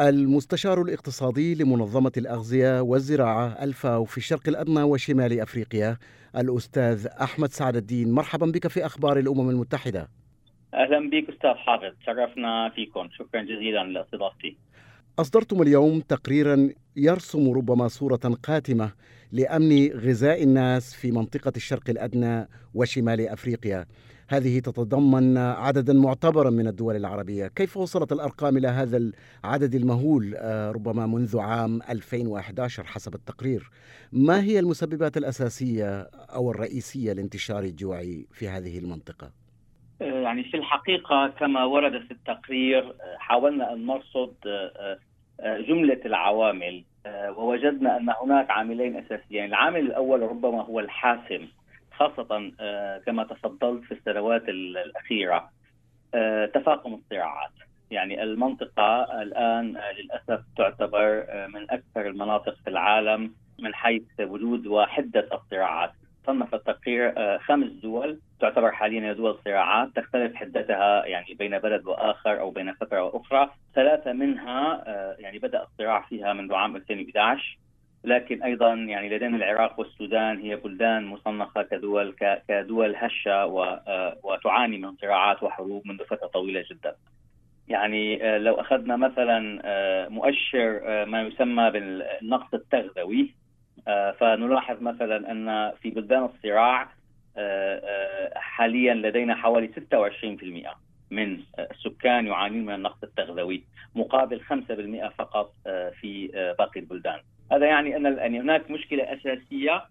المستشار الاقتصادي لمنظمة الأغذية والزراعة الفاو في الشرق الأدنى وشمال أفريقيا الأستاذ أحمد سعد الدين. مرحبا بك في أخبار الأمم المتحدة. أهلا بك أستاذ حافظ شرفنا فيكم. شكرا جزيلا لأستضافتي. أصدرتم اليوم تقريرا يرسم ربما صورة قاتمة لأمن غذاء الناس في منطقة الشرق الأدنى وشمال أفريقيا. هذه تتضمن عددا معتبرا من الدول العربية. كيف وصلت الأرقام إلى هذا العدد المهول آه، ربما منذ عام 2011 حسب التقرير؟ ما هي المسببات الأساسية أو الرئيسية لانتشار الجوع في هذه المنطقة؟ آه، يعني في الحقيقة كما ورد في التقرير آه، حاولنا أن نرصد جملة العوامل ووجدنا أن هناك عاملين أساسيين. العامل الأول ربما هو الحاسم خاصة آه، كما تفضلت في السنوات الأخيرة آه، تفاقم الصراعات. يعني المنطقة الآن آه، للأسف تعتبر من أكثر المناطق في العالم من حيث وجود وحدة الصراعات. صنف التقرير خمس دول تعتبر حاليا دول صراعات تختلف حدتها يعني بين بلد وآخر أو بين فترة وأخرى، ثلاثة منها يعني بدأ الصراع فيها منذ عام 2011 لكن أيضا يعني لدينا العراق والسودان هي بلدان مصنفة كدول كدول هشة آه، وتعاني من صراعات وحروب منذ فترة طويلة جدا. يعني آه، لو أخذنا مثلا آه، مؤشر ما يسمى بالنقص التغذوي فنلاحظ مثلا أن في بلدان الصراع حاليا لدينا حوالي 26% من السكان يعانون من النقص التغذوي مقابل 5% فقط في باقي البلدان. هذا يعني أن يعني هناك مشكلة أساسية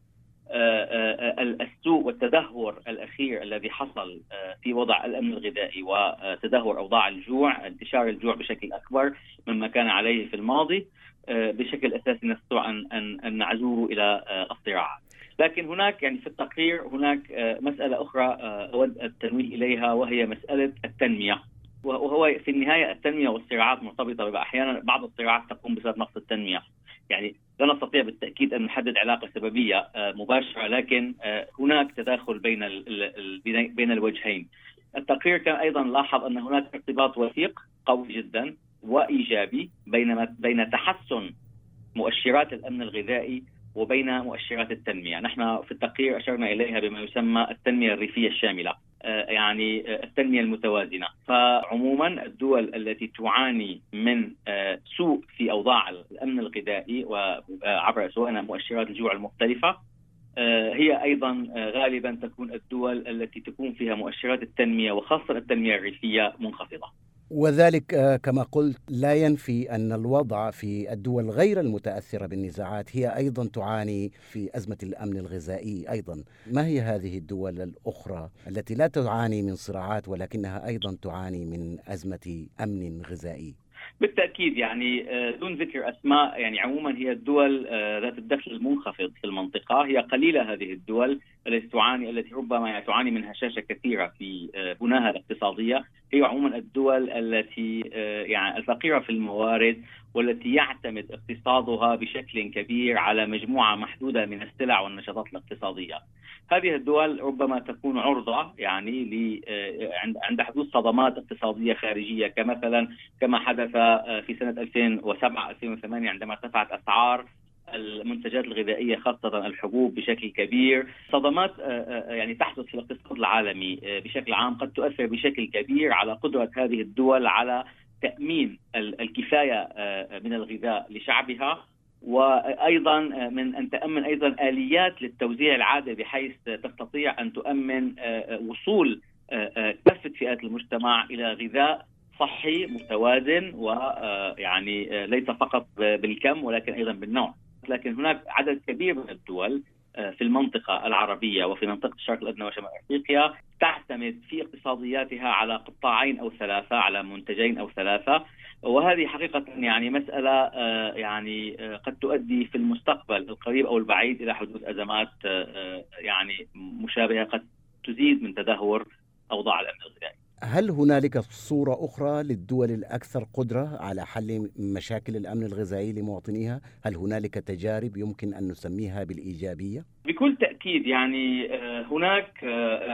آه، آه، السوء والتدهور الأخير الذي حصل آه، في وضع الأمن الغذائي وتدهور أوضاع الجوع، انتشار الجوع بشكل أكبر مما كان عليه في الماضي بشكل أساسي نستطيع ان ان أن نعزوه إلى الصراع. لكن هناك يعني في التقرير هناك مسألة أخرى أود التنويه إليها وهي مسألة التنمية. وهو في النهاية التنمية والصراعات مرتبطة أحيانا بعض الصراعات تقوم بسبب نقص التنمية. يعني لا نستطيع بالتأكيد أن نحدد علاقة سببية آه، مباشرة لكن آه، هناك تداخل بين بين الوجهين. التقرير كان أيضا لاحظ أن هناك ارتباط وثيق قوي جدا وإيجابي بين بين تحسن مؤشرات الأمن الغذائي وبين مؤشرات التنمية، نحن في التقرير أشرنا إليها بما يسمى التنمية الريفية الشاملة. آه، يعني آه، التنمية المتوازنة، فعموما الدول التي تعاني من آه، سوء في أوضاع الأمن الغذائي وعبر سواء مؤشرات الجوع المختلفة هي أيضا غالبا تكون الدول التي تكون فيها مؤشرات التنمية وخاصة التنمية الريفية منخفضة. وذلك آه، كما قلت لا ينفي أن الوضع في الدول غير المتأثرة بالنزاعات هي أيضا تعاني في أزمة الأمن الغذائي أيضا، ما هي هذه الدول الأخرى التي لا تعاني من صراعات ولكنها أيضا تعاني من أزمة أمن غذائي؟ بالتأكيد يعني آه، دون ذكر أسماء يعني عموما هي الدول آه، ذات الدخل المنخفض في المنطقة هي قليلة هذه الدول التي تعاني التي ربما تعاني من هشاشه كثيرة في آه، بناها الاقتصادية هي عموما الدول التي يعني الفقيرة في الموارد والتي يعتمد اقتصادها بشكل كبير على مجموعة محدودة من السلع والنشاطات الاقتصادية. هذه الدول ربما تكون عرضة يعني عند حدوث صدمات اقتصادية خارجية كمثلا كما حدث آه، في سنة 2007 2008 عندما ارتفعت أسعار المنتجات الغذائية خاصة الحبوب بشكل كبير، صدمات آه، آه، يعني تحدث في الاقتصاد العالمي بشكل عام قد تؤثر بشكل كبير على قدرة هذه الدول على تأمين الكفاية من الغذاء لشعبها وأيضا من أن تأمن أيضا آليات للتوزيع العادل بحيث تستطيع أن تؤمن وصول كافة فئات المجتمع إلى غذاء صحي متوازن ويعني ليس فقط بالكم ولكن أيضا بالنوع. لكن هناك عدد كبير من الدول في المنطقة العربية وفي منطقة الشرق الأدنى وشمال أفريقيا تعتمد في اقتصادياتها على قطاعين أو ثلاثة على منتجين أو ثلاثة. وهذه حقيقة يعني مسألة آه، يعني آه، قد تؤدي في المستقبل القريب أو البعيد إلى حدوث أزمات آه، يعني مشابهة قد تزيد من تدهور أوضاع الأمن الغذائي. هل هنالك صورة أخرى للدول الأكثر قدرة على حل مشاكل الأمن الغذائي لمواطنيها؟ هل هنالك تجارب يمكن أن نسميها بالإيجابية؟ بكل تأكيد يعني هناك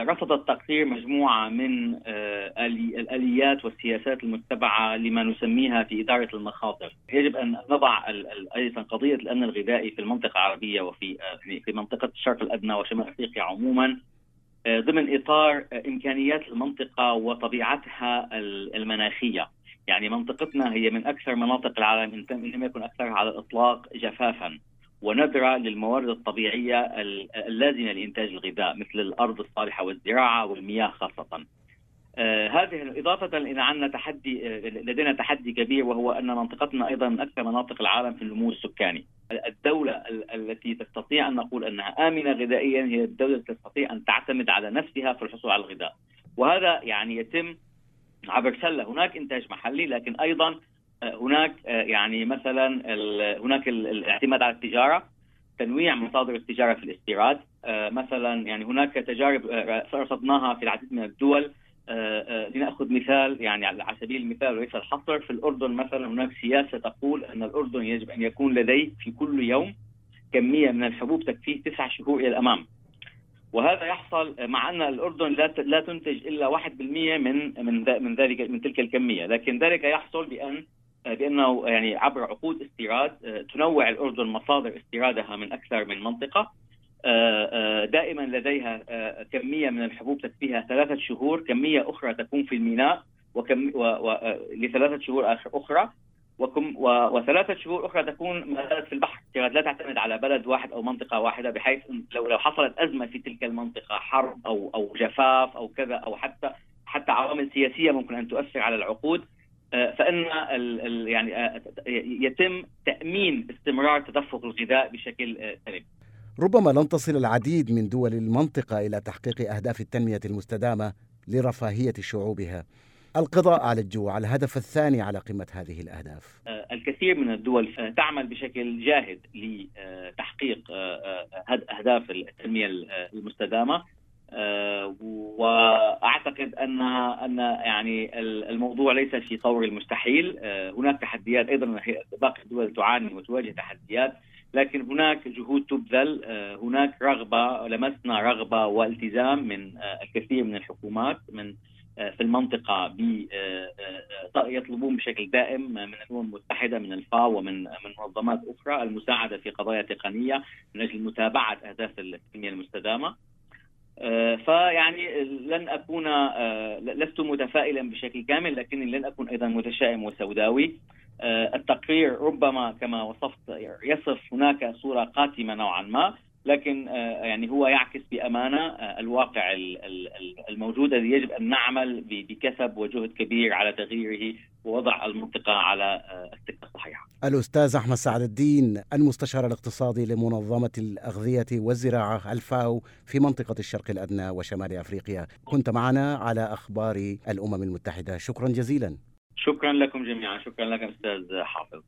رفض التقرير مجموعة من الآليات والسياسات المتبعة لما نسميها في إدارة المخاطر، يجب أن نضع أيضا قضية الأمن الغذائي في المنطقة العربية وفي في منطقة الشرق الأدنى وشمال أفريقيا عموما ضمن إطار إمكانيات المنطقة وطبيعتها المناخية. يعني منطقتنا هي من أكثر مناطق العالم إن لم يكن أكثرها على الإطلاق جفافا وندرة للموارد الطبيعية اللازمة لإنتاج الغذاء مثل الأرض الصالحة والزراعة والمياه خاصة آه هذه إضافة إلى عندنا تحدي آه لدينا تحدي كبير وهو أن منطقتنا أيضا من أكثر مناطق العالم في النمو السكاني. الدولة التي تستطيع أن نقول أنها آمنة غذائيا هي الدولة التي تستطيع أن تعتمد على نفسها في الحصول على الغذاء. وهذا يعني يتم عبر سلة. هناك إنتاج محلي لكن أيضا هناك يعني مثلا هناك الاعتماد على التجارة تنويع مصادر التجارة في الاستيراد. مثلا يعني هناك تجارب رصدناها في العديد من الدول. لنأخذ مثال يعني على سبيل المثال وليس الحصر في الأردن مثلا هناك سياسة تقول أن الأردن يجب أن يكون لديه في كل يوم كمية من الحبوب تكفيه تسع شهور إلى الأمام. وهذا يحصل مع أن الأردن لا لا تنتج إلا 1% من من من ذلك من تلك الكمية، لكن ذلك يحصل بأن بأنه يعني عبر عقود استيراد تنوع الأردن مصادر استيرادها من أكثر من منطقة. دائما لديها كمية من الحبوب تكفيها ثلاثة شهور، كمية أخرى تكون في الميناء وكم و... و... لثلاثة شهور أخرى وكم و... وثلاثة شهور أخرى تكون في البحر، لا تعتمد على بلد واحد أو منطقة واحدة بحيث لو لو حصلت أزمة في تلك المنطقة حرب أو أو جفاف أو كذا أو حتى حتى عوامل سياسية ممكن أن تؤثر على العقود فإن ال ال يعني يتم تأمين استمرار تدفق الغذاء بشكل سليم. ربما لن تصل العديد من دول المنطقة إلى تحقيق أهداف التنمية المستدامة لرفاهية شعوبها. القضاء على الجوع الهدف الثاني على قمة هذه الأهداف. الكثير من الدول تعمل بشكل جاهد لتحقيق أهداف التنمية المستدامة وأعتقد ان أن يعني الموضوع ليس في طور المستحيل هناك تحديات أيضا باقي الدول تعاني وتواجه تحديات لكن هناك جهود تبذل هناك رغبة لمسنا رغبة والتزام من الكثير من الحكومات من في المنطقة يطلبون بشكل دائم من الأمم المتحدة من الفاو ومن من منظمات أخرى المساعدة في قضايا تقنية من أجل متابعة أهداف التنمية المستدامة. فيعني لن أكون لست متفائلا بشكل كامل لكني لن أكون أيضا متشائم وسوداوي. التقرير ربما كما وصفت يصف هناك صورة قاتمة نوعا ما لكن يعني هو يعكس بأمانة الواقع الموجود الذي يجب أن نعمل بكسب وجهد كبير على تغييره ووضع المنطقة على السكه الصحيحة. الأستاذ أحمد سعد الدين المستشار الاقتصادي لمنظمة الأغذية والزراعة الفاو في منطقة الشرق الأدنى وشمال أفريقيا، كنت معنا على أخبار الأمم المتحدة، شكرا جزيلا. شكرا لكم جميعا، شكرا لك أستاذ حافظ.